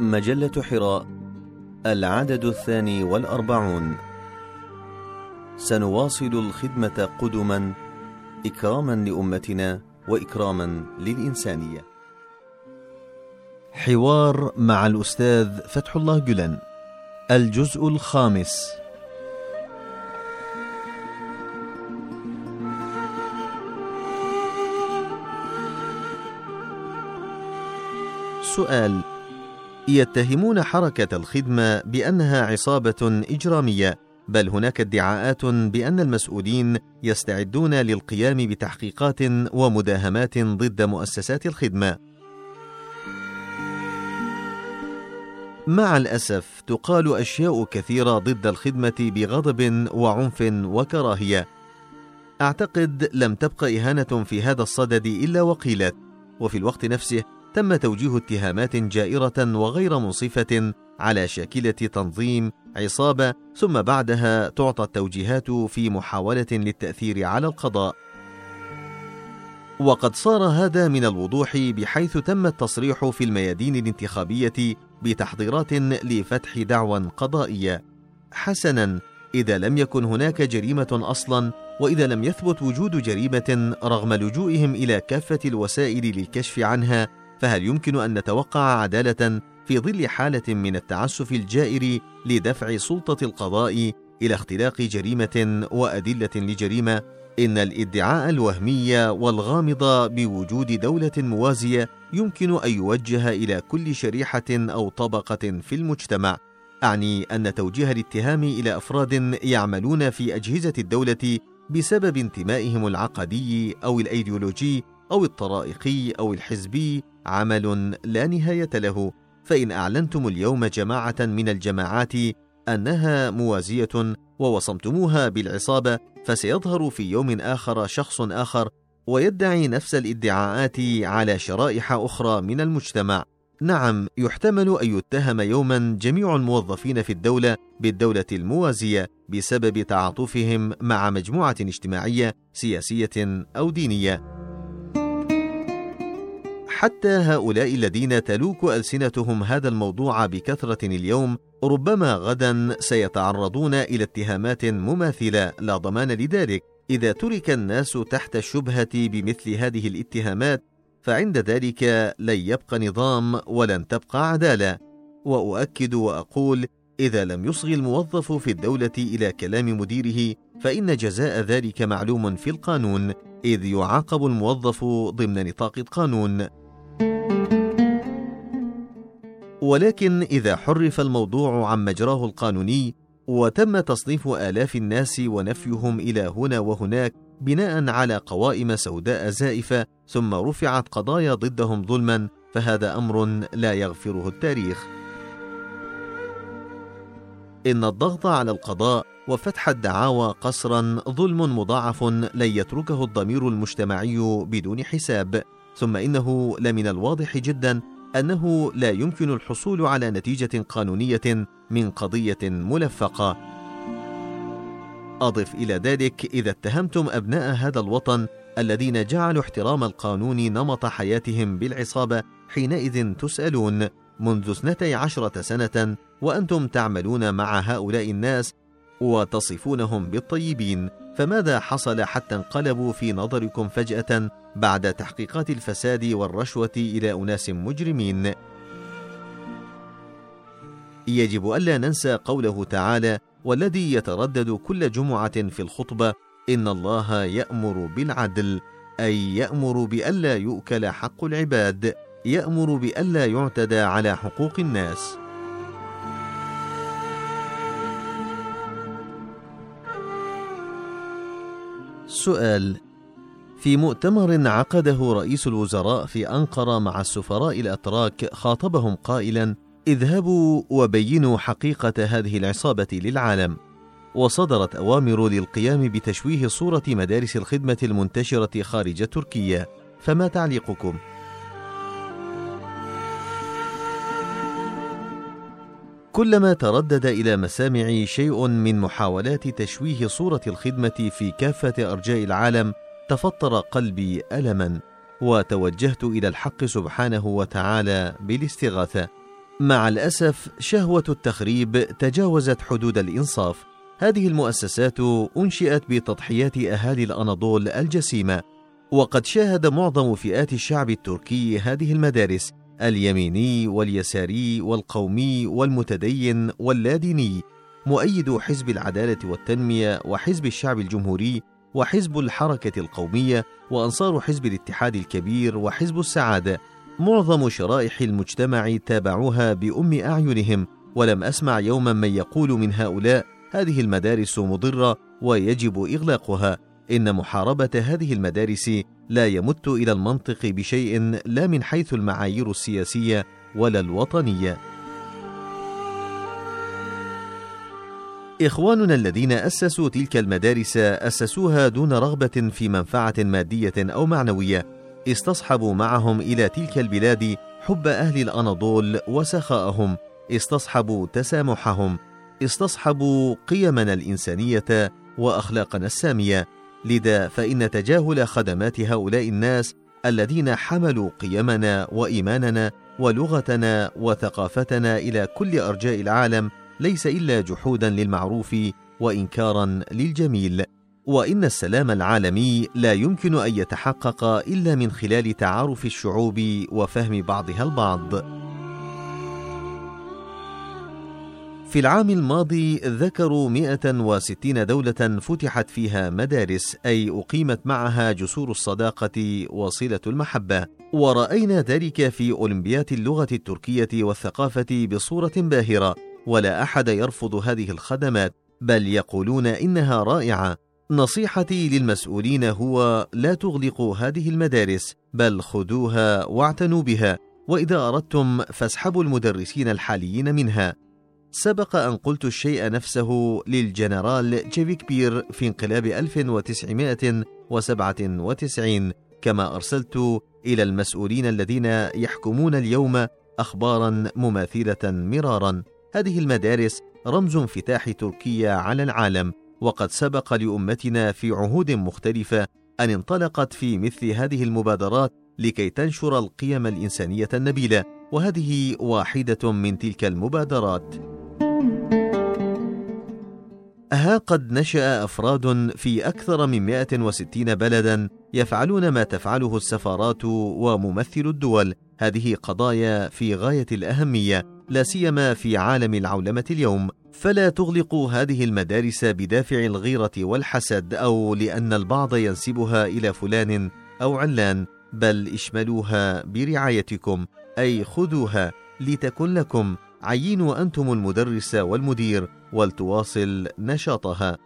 مجلة حراء العدد الثاني والأربعون. سنواصل الخدمة قدما إكراما لأمتنا وإكراما للإنسانية. حوار مع الأستاذ فتح الله جلن الجزء الخامس. سؤال يتهمون حركة الخدمة بأنها عصابة إجرامية، بل هناك ادعاءات بأن المسؤولين يستعدون للقيام بتحقيقات ومداهمات ضد مؤسسات الخدمة. مع الأسف تقال أشياء كثيرة ضد الخدمة بغضب وعنف وكراهية. أعتقد لم تبق إهانة في هذا الصدد إلا وقيلت، وفي الوقت نفسه تم توجيه اتهامات جائرة وغير منصفة على شاكلة تنظيم عصابة ثم بعدها تعطى التوجيهات في محاولة للتأثير على القضاء. وقد صار هذا من الوضوح بحيث تم التصريح في الميادين الانتخابية بتحضيرات لفتح دعوى قضائية. حسنا، إذا لم يكن هناك جريمة أصلا وإذا لم يثبت وجود جريمة رغم لجوئهم إلى كافة الوسائل للكشف عنها فهل يمكن أن نتوقع عدالة في ظل حالة من التعسف الجائر لدفع سلطة القضاء إلى اختلاق جريمة وأدلة لجريمة؟ إن الادعاء الوهمي والغامض بوجود دولة موازية يمكن أن يوجه إلى كل شريحة أو طبقة في المجتمع. أعني أن توجيه الاتهام إلى أفراد يعملون في أجهزة الدولة بسبب انتمائهم العقدي أو الأيديولوجي أو الطرائقي أو الحزبي عمل لا نهاية له فإن أعلنتم اليوم جماعة من الجماعات أنها موازية ووصمتموها بالعصابة فسيظهر في يوم آخر شخص آخر ويدعي نفس الادعاءات على شرائح أخرى من المجتمع. نعم يحتمل أن يتهم يوما جميع الموظفين في الدولة بالدولة الموازية بسبب تعاطفهم مع مجموعة اجتماعية سياسية أو دينية. حتى هؤلاء الذين تلوك ألسنتهم هذا الموضوع بكثرة اليوم ربما غدا سيتعرضون إلى اتهامات مماثلة لا ضمان لذلك. إذا ترك الناس تحت الشبهة بمثل هذه الاتهامات فعند ذلك لن يبقى نظام ولن تبقى عدالة. وأؤكد وأقول إذا لم يصغي الموظف في الدولة إلى كلام مديره فإن جزاء ذلك معلوم في القانون إذ يعاقب الموظف ضمن نطاق القانون. ولكن إذا حرف الموضوع عن مجراه القانوني وتم تصنيف آلاف الناس ونفيهم إلى هنا وهناك بناء على قوائم سوداء زائفة ثم رفعت قضايا ضدهم ظلما فهذا أمر لا يغفره التاريخ. إن الضغط على القضاء وفتح الدعاوى قسرا ظلم مضاعف لن يتركه الضمير المجتمعي بدون حساب ثم إنه لمن الواضح جدا أنه لا يمكن الحصول على نتيجة قانونية من قضية ملفقة. أضف إلى ذلك إذا اتهمتم أبناء هذا الوطن الذين جعلوا احترام القانون نمط حياتهم بالعصابة حينئذ تسألون منذ اثنتي عشرة سنة وأنتم تعملون مع هؤلاء الناس وتصفونهم بالطيبين. فماذا حصل حتى انقلبوا في نظركم فجأة بعد تحقيقات الفساد والرشوة إلى أناس مجرمين؟ يجب ألا ننسى قوله تعالى والذي يتردد كل جمعة في الخطبة إن الله يأمر بالعدل أي يأمر بألا يؤكل حق العباد يأمر بألا يعتدى على حقوق الناس. سؤال. في مؤتمر عقده رئيس الوزراء في أنقرة مع السفراء الأتراك خاطبهم قائلا اذهبوا وبينوا حقيقة هذه العصابة للعالم. وصدرت أوامر للقيام بتشويه صورة مدارس الخدمة المنتشرة خارج تركيا. فما تعليقكم؟ كلما تردد إلى مسامعي شيء من محاولات تشويه صورة الخدمة في كافة أرجاء العالم تفطر قلبي ألما وتوجهت إلى الحق سبحانه وتعالى بالاستغاثة. مع الأسف شهوة التخريب تجاوزت حدود الإنصاف. هذه المؤسسات أنشئت بتضحيات أهالي الأناضول الجسيمة وقد شاهد معظم فئات الشعب التركي هذه المدارس. اليميني واليساري والقومي والمتدين واللاديني مؤيد حزب العدالة والتنمية وحزب الشعب الجمهوري وحزب الحركة القومية وأنصار حزب الاتحاد الكبير وحزب السعادة. معظم شرائح المجتمع تابعوها بأم أعينهم ولم أسمع يوما من يقول من هؤلاء هذه المدارس مضرة ويجب إغلاقها. إن محاربة هذه المدارس لا يمت إلى المنطق بشيء لا من حيث المعايير السياسية ولا الوطنية. إخواننا الذين أسسوا تلك المدارس أسسوها دون رغبة في منفعة مادية أو معنوية. استصحبوا معهم إلى تلك البلاد حب أهل الأناضول وسخاءهم. استصحبوا تسامحهم. استصحبوا قيمنا الإنسانية وأخلاقنا السامية. لذا فإن تجاهل خدمات هؤلاء الناس الذين حملوا قيمنا وإيماننا ولغتنا وثقافتنا إلى كل أرجاء العالم ليس إلا جحودا للمعروف وإنكارا للجميل. وإن السلام العالمي لا يمكن أن يتحقق إلا من خلال تعارف الشعوب وفهم بعضها البعض. في العام الماضي ذكروا 160 دولة فتحت فيها مدارس أي أقيمت معها جسور الصداقة وصلة المحبة. ورأينا ذلك في أولمبيات اللغة التركية والثقافة بصورة باهرة. ولا أحد يرفض هذه الخدمات بل يقولون إنها رائعة. نصيحتي للمسؤولين هو لا تغلقوا هذه المدارس بل خذوها واعتنوا بها. وإذا أردتم فاسحبوا المدرسين الحاليين منها. سبق أن قلت الشيء نفسه للجنرال جيفيكبير في انقلاب 1997 كما أرسلت إلى المسؤولين الذين يحكمون اليوم أخبارا مماثلة مرارا. هذه المدارس رمز انفتاح تركيا على العالم وقد سبق لأمتنا في عهود مختلفة أن انطلقت في مثل هذه المبادرات لكي تنشر القيم الإنسانية النبيلة وهذه واحدة من تلك المبادرات. ها قد نشأ أفراد في أكثر من 160 بلدا يفعلون ما تفعله السفارات وممثل الدول. هذه قضايا في غاية الأهمية لا سيما في عالم العولمة اليوم. فلا تغلقوا هذه المدارس بدافع الغيرة والحسد أو لأن البعض ينسبها إلى فلان أو علان بل اشملوها برعايتكم أي خذوها لتكن لكم. عينوا أنتم المدرس والمدير ولتواصل نشاطها.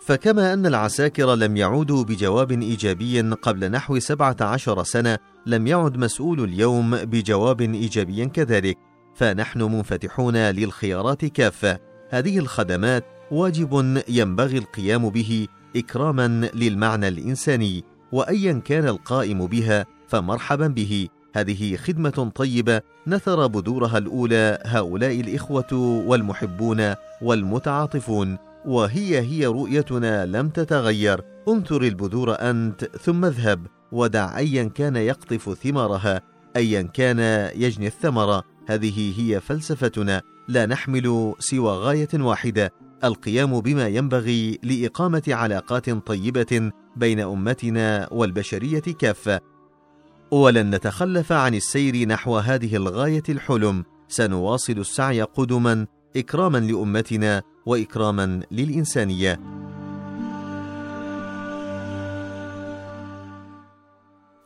فكما أن العساكر لم يعودوا بجواب إيجابي قبل نحو سبعة عشر سنة لم يعد مسؤول اليوم بجواب إيجابي كذلك. فنحن منفتحون للخيارات كافة. هذه الخدمات واجب ينبغي القيام به إكراما للمعنى الإنساني وأيا كان القائم بها فمرحبا به. هذه خدمة طيبة نثر بذورها الأولى هؤلاء الإخوة والمحبون والمتعاطفون وهي هي رؤيتنا لم تتغير. انثر البذور أنت ثم اذهب ودع أيا كان يقطف ثمارها أيا كان يجني الثمرة هذه هي فلسفتنا لا نحمل سوى غاية واحدة. القيام بما ينبغي لإقامة علاقات طيبة بين أمتنا والبشرية كافة. ولن نتخلف عن السير نحو هذه الغاية الحلم. سنواصل السعي قدما إكراما لأمتنا وإكراما للإنسانية.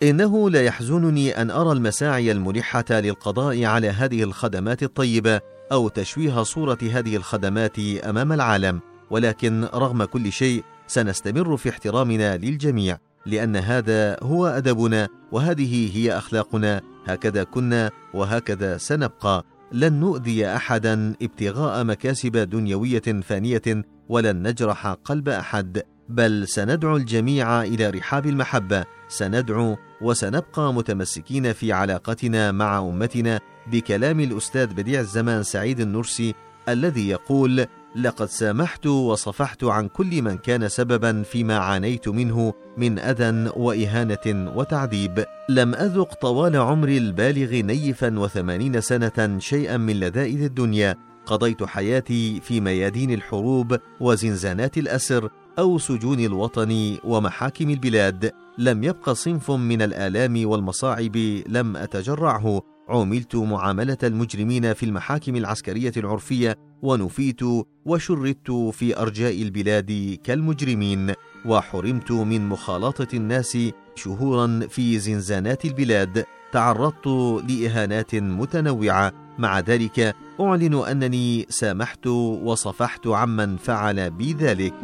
إنه لا يحزنني أن أرى المساعي الملحة للقضاء على هذه الخدمات الطيبة أو تشويه صورة هذه الخدمات أمام العالم. ولكن رغم كل شيء سنستمر في احترامنا للجميع. لأن هذا هو أدبنا وهذه هي أخلاقنا هكذا كنا وهكذا سنبقى. لن نؤذي أحدا ابتغاء مكاسب دنيوية فانية ولن نجرح قلب أحد بل سندعو الجميع إلى رحاب المحبة. سندعو وسنبقى متمسكين في علاقتنا مع أمتنا بكلام الأستاذ بديع الزمان سعيد النرسي الذي يقول لقد سامحت وصفحت عن كل من كان سببا فيما عانيت منه من أذى وإهانة وتعذيب. لم أذق طوال عمري البالغ نيفا وثمانين سنة شيئا من لذائذ الدنيا. قضيت حياتي في ميادين الحروب وزنزانات الأسر أو سجون الوطن ومحاكم البلاد. لم يبق صنف من الآلام والمصاعب لم أتجرعه. عوملت معاملة المجرمين في المحاكم العسكرية العرفية ونفيت وشردت في أرجاء البلاد كالمجرمين وحرمت من مخالطة الناس شهورا في زنزانات البلاد تعرضت لإهانات متنوعة. مع ذلك أعلن أنني سامحت وصفحت عمن فعل بي ذلك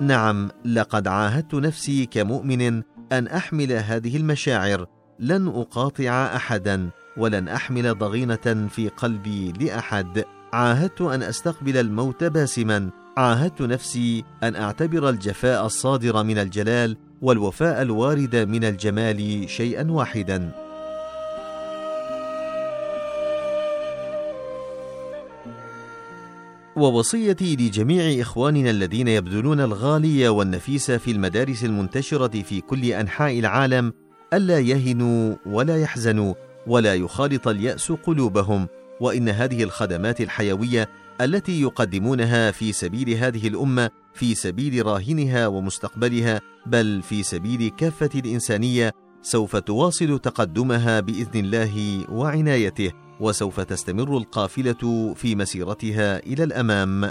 نعم لقد عاهدت نفسي كمؤمن أن أحمل هذه المشاعر. لن أقاطع احدا ولن أحمل ضغينة في قلبي لأحد. عاهدت أن أستقبل الموت باسما. عاهدت نفسي أن أعتبر الجفاء الصادر من الجلال والوفاء الوارد من الجمال شيئا واحدا. ووصيتي لجميع إخواننا الذين يبذلون الغالي والنفيس في المدارس المنتشرة في كل أنحاء العالم ألا يهنوا ولا يحزنوا ولا يخالط اليأس قلوبهم وإن هذه الخدمات الحيوية التي يقدمونها في سبيل هذه الأمة في سبيل راهنها ومستقبلها بل في سبيل كافة الإنسانية سوف تواصل تقدمها بإذن الله وعنايته. وسوف تستمر القافلة في مسيرتها إلى الأمام.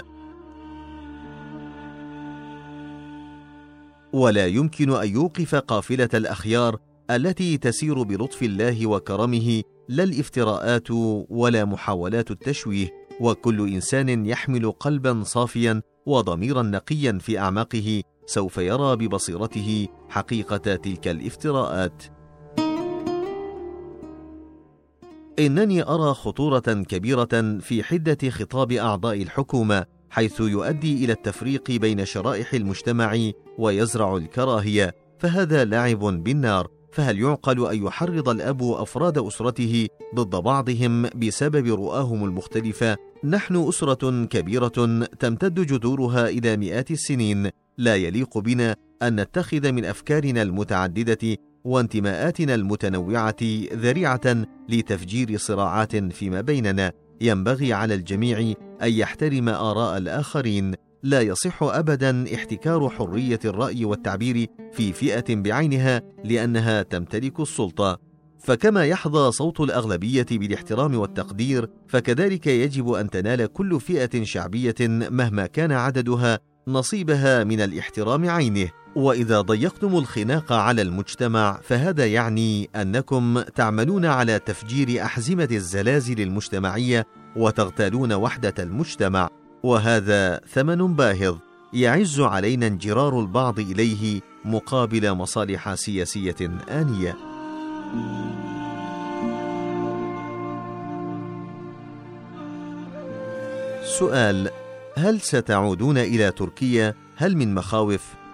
ولا يمكن أن يوقف قافلة الأخيار التي تسير بلطف الله وكرمه لا الافتراءات ولا محاولات التشويه. وكل إنسان يحمل قلبا صافيا وضميرا نقيا في أعماقه سوف يرى ببصيرته حقيقة تلك الافتراءات. إنني أرى خطورة كبيرة في حدة خطاب أعضاء الحكومة حيث يؤدي إلى التفريق بين شرائح المجتمع ويزرع الكراهية فهذا لعب بالنار. فهل يعقل أن يحرض الأب أفراد أسرته ضد بعضهم بسبب رؤاهم المختلفة؟ نحن أسرة كبيرة تمتد جذورها إلى مئات السنين. لا يليق بنا أن نتخذ من أفكارنا المتعددة وانتماءاتنا المتنوعة ذريعة لتفجير صراعات فيما بيننا. ينبغي على الجميع أن يحترم آراء الآخرين. لا يصح ابدا احتكار حرية الرأي والتعبير في فئة بعينها لأنها تمتلك السلطة. فكما يحظى صوت الأغلبية بالاحترام والتقدير فكذلك يجب أن تنال كل فئة شعبية مهما كان عددها نصيبها من الاحترام عينه. وإذا ضيقتم الخناق على المجتمع فهذا يعني أنكم تعملون على تفجير أحزمة الزلازل المجتمعية وتغتالون وحدة المجتمع وهذا ثمن باهظ يعز علينا انجرار البعض إليه مقابل مصالح سياسية آنية. سؤال هل ستعودون إلى تركيا؟ هل من مخاوف؟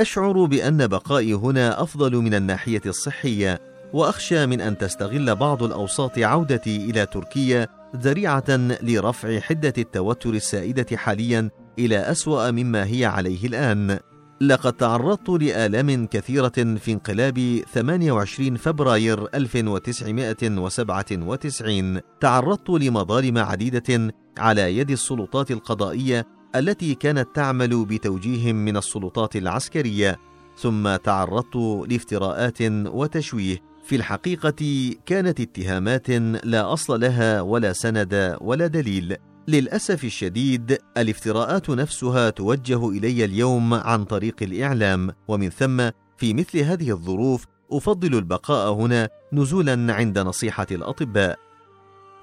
أشعر بأن بقائي هنا أفضل من الناحية الصحية وأخشى من أن تستغل بعض الأوساط عودتي إلى تركيا ذريعة لرفع حدة التوتر السائدة حاليا إلى أسوأ مما هي عليه الآن. لقد تعرضت لآلام كثيرة في انقلاب 28 فبراير 1997 تعرضت لمظالم عديدة على يد السلطات القضائية التي كانت تعمل بتوجيه من السلطات العسكرية ثم تعرضت لافتراءات وتشويه. في الحقيقة كانت اتهامات لا أصل لها ولا سند ولا دليل. للأسف الشديد الافتراءات نفسها توجه إلي اليوم عن طريق الإعلام. ومن ثم في مثل هذه الظروف أفضل البقاء هنا نزولا عند نصيحة الأطباء.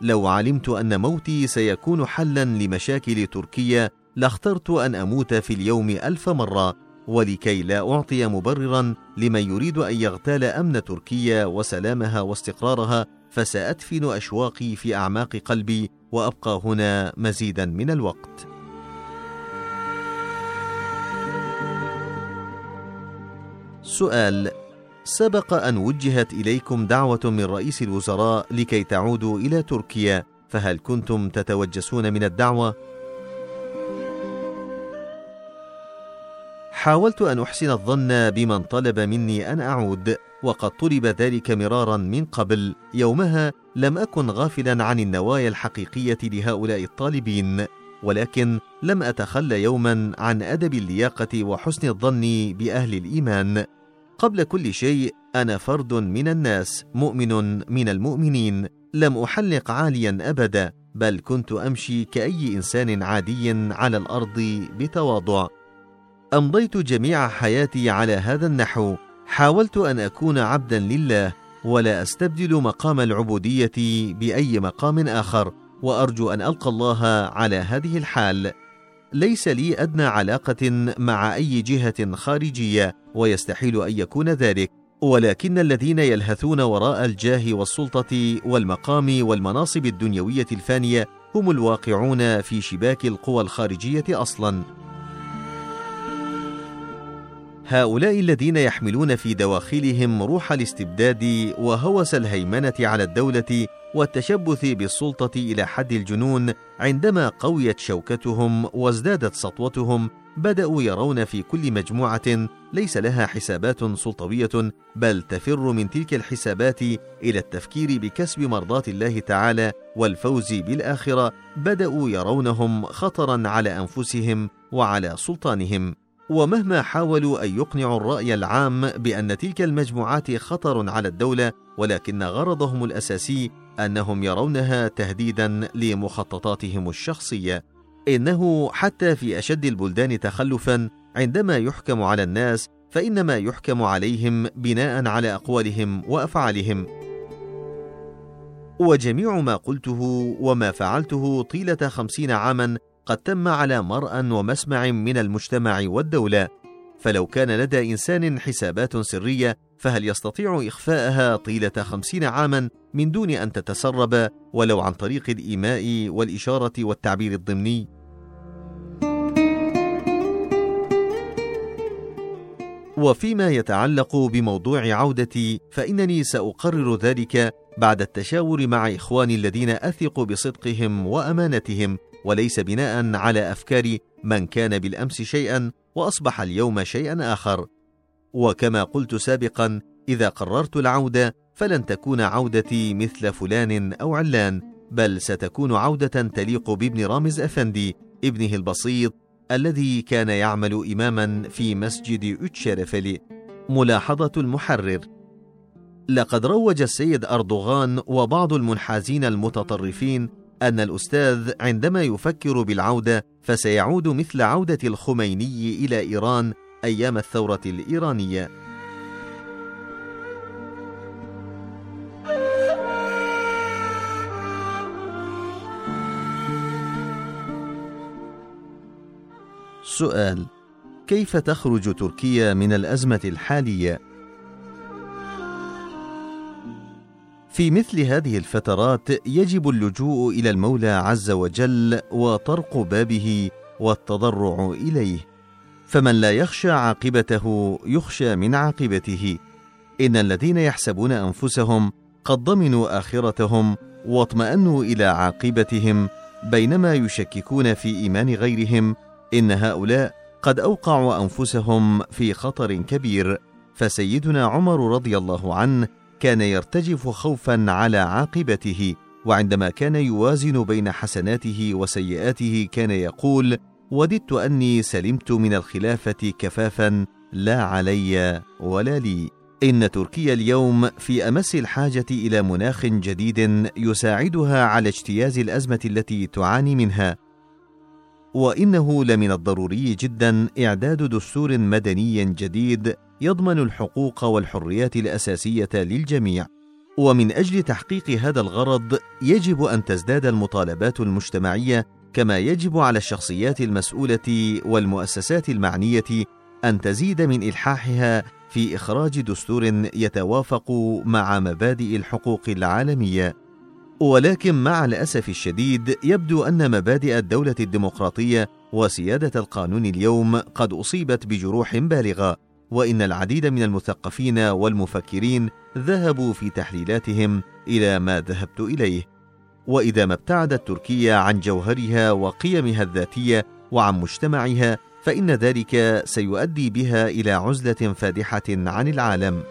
لو علمت أن موتي سيكون حلا لمشاكل تركيا لاخترت أن أموت في اليوم ألف مرة ولكي لا أعطي مبررا لمن يريد أن يغتال أمن تركيا وسلامها واستقرارها فسأدفن أشواقي في أعماق قلبي وأبقى هنا مزيدا من الوقت. سؤال سبق أن وجهت إليكم دعوة من رئيس الوزراء لكي تعودوا إلى تركيا فهل كنتم تتوجسون من الدعوة؟ حاولت أن أحسن الظن بمن طلب مني أن أعود وقد طلب ذلك مرارا من قبل يومها لم أكن غافلا عن النوايا الحقيقية لهؤلاء الطالبين ولكن لم اتخل يوما عن أدب اللياقة وحسن الظن بأهل الإيمان. قبل كل شيء أنا فرد من الناس مؤمن من المؤمنين لم أحلق عاليا أبدا بل كنت أمشي كأي إنسان عادي على الأرض بتواضع. أمضيت جميع حياتي على هذا النحو. حاولت أن أكون عبدا لله ولا أستبدل مقام العبودية بأي مقام آخر وأرجو أن ألقى الله على هذه الحال. ليس لي أدنى علاقة مع أي جهة خارجية ويستحيل أن يكون ذلك. ولكن الذين يلهثون وراء الجاه والسلطة والمقام والمناصب الدنيوية الفانية هم الواقعون في شباك القوى الخارجية أصلا. هؤلاء الذين يحملون في دواخلهم روح الاستبداد وهوس الهيمنة على الدولة والتشبث بالسلطة إلى حد الجنون عندما قويت شوكتهم وازدادت سطوتهم بدأوا يرون في كل مجموعة ليس لها حسابات سلطوية بل تفر من تلك الحسابات إلى التفكير بكسب مرضاة الله تعالى والفوز بالآخرة بدأوا يرونهم خطرا على أنفسهم وعلى سلطانهم. ومهما حاولوا أن يقنعوا الرأي العام بأن تلك المجموعات خطر على الدولة ولكن غرضهم الأساسي أنهم يرونها تهديدا لمخططاتهم الشخصية. إنه حتى في أشد البلدان تخلفا عندما يحكم على الناس فإنما يحكم عليهم بناء على أقوالهم وأفعالهم. وجميع ما قلته وما فعلته طيلة خمسين عاما قد تم على مرأى ومسمع من المجتمع والدولة فلو كان لدى إنسان حسابات سرية فهل يستطيع إخفاءها طيلة خمسين عاما من دون أن تتسرب ولو عن طريق الإيماء والإشارة والتعبير الضمني؟ وفيما يتعلق بموضوع عودتي فإنني سأقرر ذلك بعد التشاور مع إخواني الذين أثق بصدقهم وأمانتهم وليس بناء على أفكار من كان بالأمس شيئا وأصبح اليوم شيئا آخر. وكما قلت سابقا إذا قررت العودة فلن تكون عودتي مثل فلان أو علان بل ستكون عودة تليق بابن رامز أفندي ابنه البسيط الذي كان يعمل اماما في مسجد اتشرفلي ملاحظة المحرر. لقد روج السيد أردوغان وبعض المنحازين المتطرفين أن الأستاذ عندما يفكر بالعودة فسيعود مثل عودة الخميني إلى إيران أيام الثورة الإيرانية. سؤال كيف تخرج تركيا من الأزمة الحالية؟ في مثل هذه الفترات يجب اللجوء إلى المولى عز وجل وطرق بابه والتضرع إليه. فمن لا يخشى عاقبته يخشى من عاقبته. إن الذين يحسبون أنفسهم قد ضمنوا آخرتهم واطمأنوا إلى عاقبتهم بينما يشككون في إيمان غيرهم إن هؤلاء قد أوقعوا أنفسهم في خطر كبير. فسيدنا عمر رضي الله عنه كان يرتجف خوفا على عاقبته وعندما كان يوازن بين حسناته وسيئاته كان يقول وددت أني سلمت من الخلافة كفافا لا علي ولا لي. إن تركيا اليوم في أمس الحاجة إلى مناخ جديد يساعدها على اجتياز الأزمة التي تعاني منها. وإنه لمن الضروري جدا إعداد دستور مدني جديد يضمن الحقوق والحريات الأساسية للجميع. ومن أجل تحقيق هذا الغرض يجب أن تزداد المطالبات المجتمعية كما يجب على الشخصيات المسؤولة والمؤسسات المعنية أن تزيد من إلحاحها في إخراج دستور يتوافق مع مبادئ الحقوق العالمية. ولكن مع الأسف الشديد يبدو أن مبادئ الدولة الديمقراطية وسيادة القانون اليوم قد أصيبت بجروح بالغة. وإن العديد من المثقفين والمفكرين ذهبوا في تحليلاتهم إلى ما ذهبت إليه. وإذا ما ابتعدت تركيا عن جوهرها وقيمها الذاتية وعن مجتمعها فإن ذلك سيؤدي بها إلى عزلة فادحة عن العالم.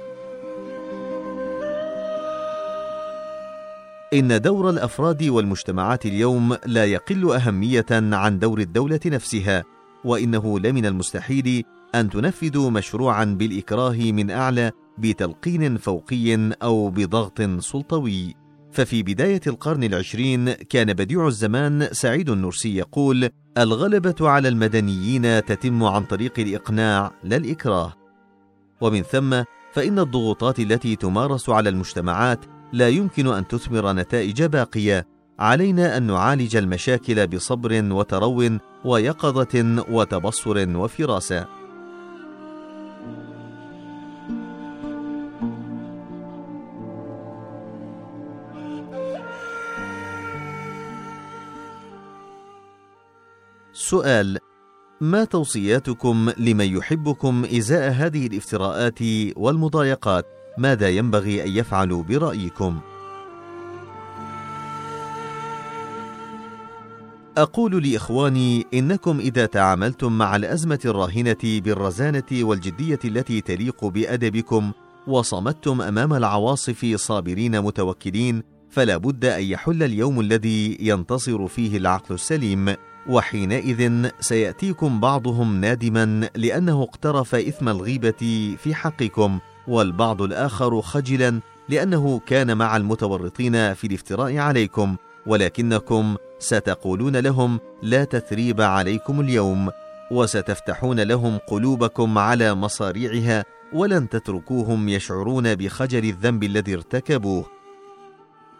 إن دور الأفراد والمجتمعات اليوم لا يقل أهمية عن دور الدولة نفسها وإنه لمن المستحيل أن تنفذوا مشروعا بالإكراه من أعلى بتلقين فوقي أو بضغط سلطوي. ففي بداية القرن العشرين كان بديع الزمان سعيد النرسي يقول الغلبة على المدنيين تتم عن طريق الإقناع لا الإكراه. ومن ثم فإن الضغوطات التي تمارس على المجتمعات لا يمكن أن تثمر نتائج باقية. علينا أن نعالج المشاكل بصبر وترو ويقظة وتبصر وفراسة. سؤال ما توصياتكم لمن يحبكم إزاء هذه الافتراءات والمضايقات؟ ماذا ينبغي أن يفعلوا برأيكم؟ أقول لإخواني إنكم إذا تعاملتم مع الأزمة الراهنه بالرزانة والجدية التي تليق بأدبكم وصمتم أمام العواصف صابرين متوكلين فلا بد أن يحل اليوم الذي ينتصر فيه العقل السليم. وحينئذ سيأتيكم بعضهم نادما لأنه اقترف إثم الغيبة في حقكم والبعض الآخر خجلا لأنه كان مع المتورطين في الافتراء عليكم. ولكنكم ستقولون لهم لا تثريب عليكم اليوم وستفتحون لهم قلوبكم على مصاريعها ولن تتركوهم يشعرون بخجل الذنب الذي ارتكبوه.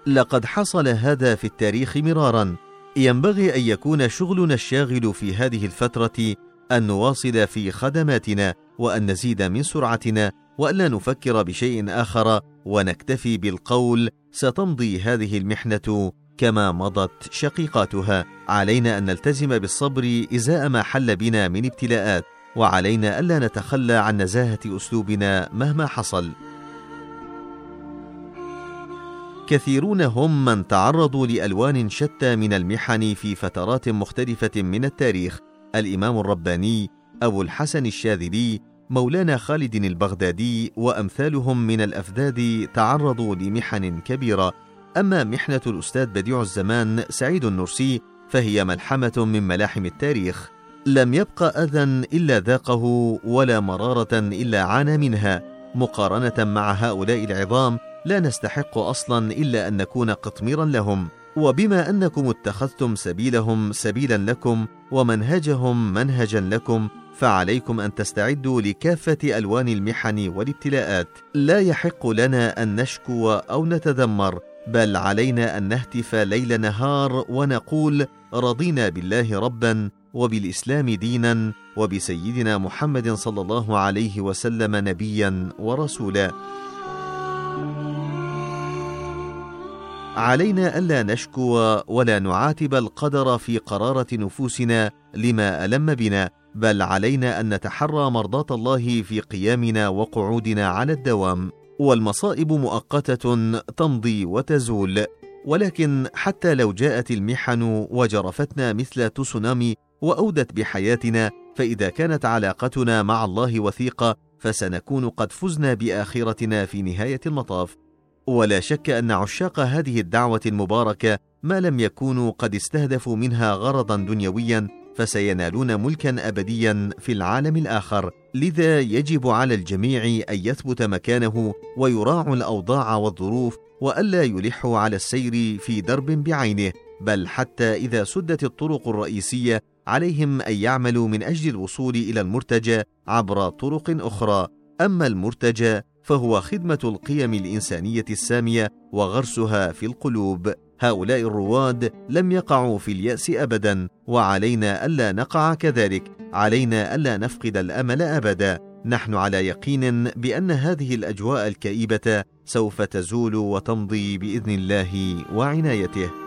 لقد حصل هذا في التاريخ مرارا. ينبغي أن يكون شغلنا الشاغل في هذه الفترة أن نواصل في خدماتنا وأن نزيد من سرعتنا والا نفكر بشيء آخر ونكتفي بالقول ستمضي هذه المحنة كما مضت شقيقاتها. علينا أن نلتزم بالصبر إزاء ما حل بنا من ابتلاءات وعلينا ألا نتخلى عن نزاهة أسلوبنا مهما حصل. كثيرون هم من تعرضوا لألوان شتى من المحن في فترات مختلفة من التاريخ. الإمام الرباني أبو الحسن الشاذلي مولانا خالد البغدادي وأمثالهم من الأفذاذ تعرضوا لمحن كبيرة. أما محنة الأستاذ بديع الزمان سعيد النرسي فهي ملحمة من ملاحم التاريخ. لم يبق أذى إلا ذاقه ولا مرارة إلا عانى منها. مقارنة مع هؤلاء العظام لا نستحق أصلا إلا أن نكون قطميرا لهم وبما أنكم اتخذتم سبيلهم سبيلا لكم ومنهجهم منهجا لكم فعليكم أن تستعدوا لكافة ألوان المحن والابتلاءات. لا يحق لنا أن نشكو أو نتذمر بل علينا أن نهتف ليل نهار ونقول رضينا بالله ربا وبالإسلام دينا وبسيدنا محمد صلى الله عليه وسلم نبيا ورسولا. علينا ألا نشكو ولا نعاتب القدر في قرارة نفوسنا لما ألم بنا بل علينا أن نتحرى مرضاة الله في قيامنا وقعودنا على الدوام. والمصائب مؤقتة تمضي وتزول. ولكن حتى لو جاءت المحن وجرفتنا مثل تسونامي وأودت بحياتنا فإذا كانت علاقتنا مع الله وثيقة فسنكون قد فزنا بآخرتنا في نهاية المطاف. ولا شك أن عشاق هذه الدعوة المباركة ما لم يكونوا قد استهدفوا منها غرضا دنيويا فسينالون ملكا ابديا في العالم الآخر. لذا يجب على الجميع أن يثبت مكانه ويراعوا الأوضاع والظروف وألا يلحوا على السير في درب بعينه. بل حتى إذا سدت الطرق الرئيسية عليهم أن يعملوا من أجل الوصول إلى المرتجى عبر طرق أخرى. أما المرتجى فهو خدمة القيم الإنسانية السامية وغرسها في القلوب. هؤلاء الرواد لم يقعوا في اليأس ابدا وعلينا ألا نقع كذلك. علينا ألا نفقد الأمل أبدا. نحن على يقين بأن هذه الأجواء الكئيبة سوف تزول وتمضي بإذن الله وعنايته.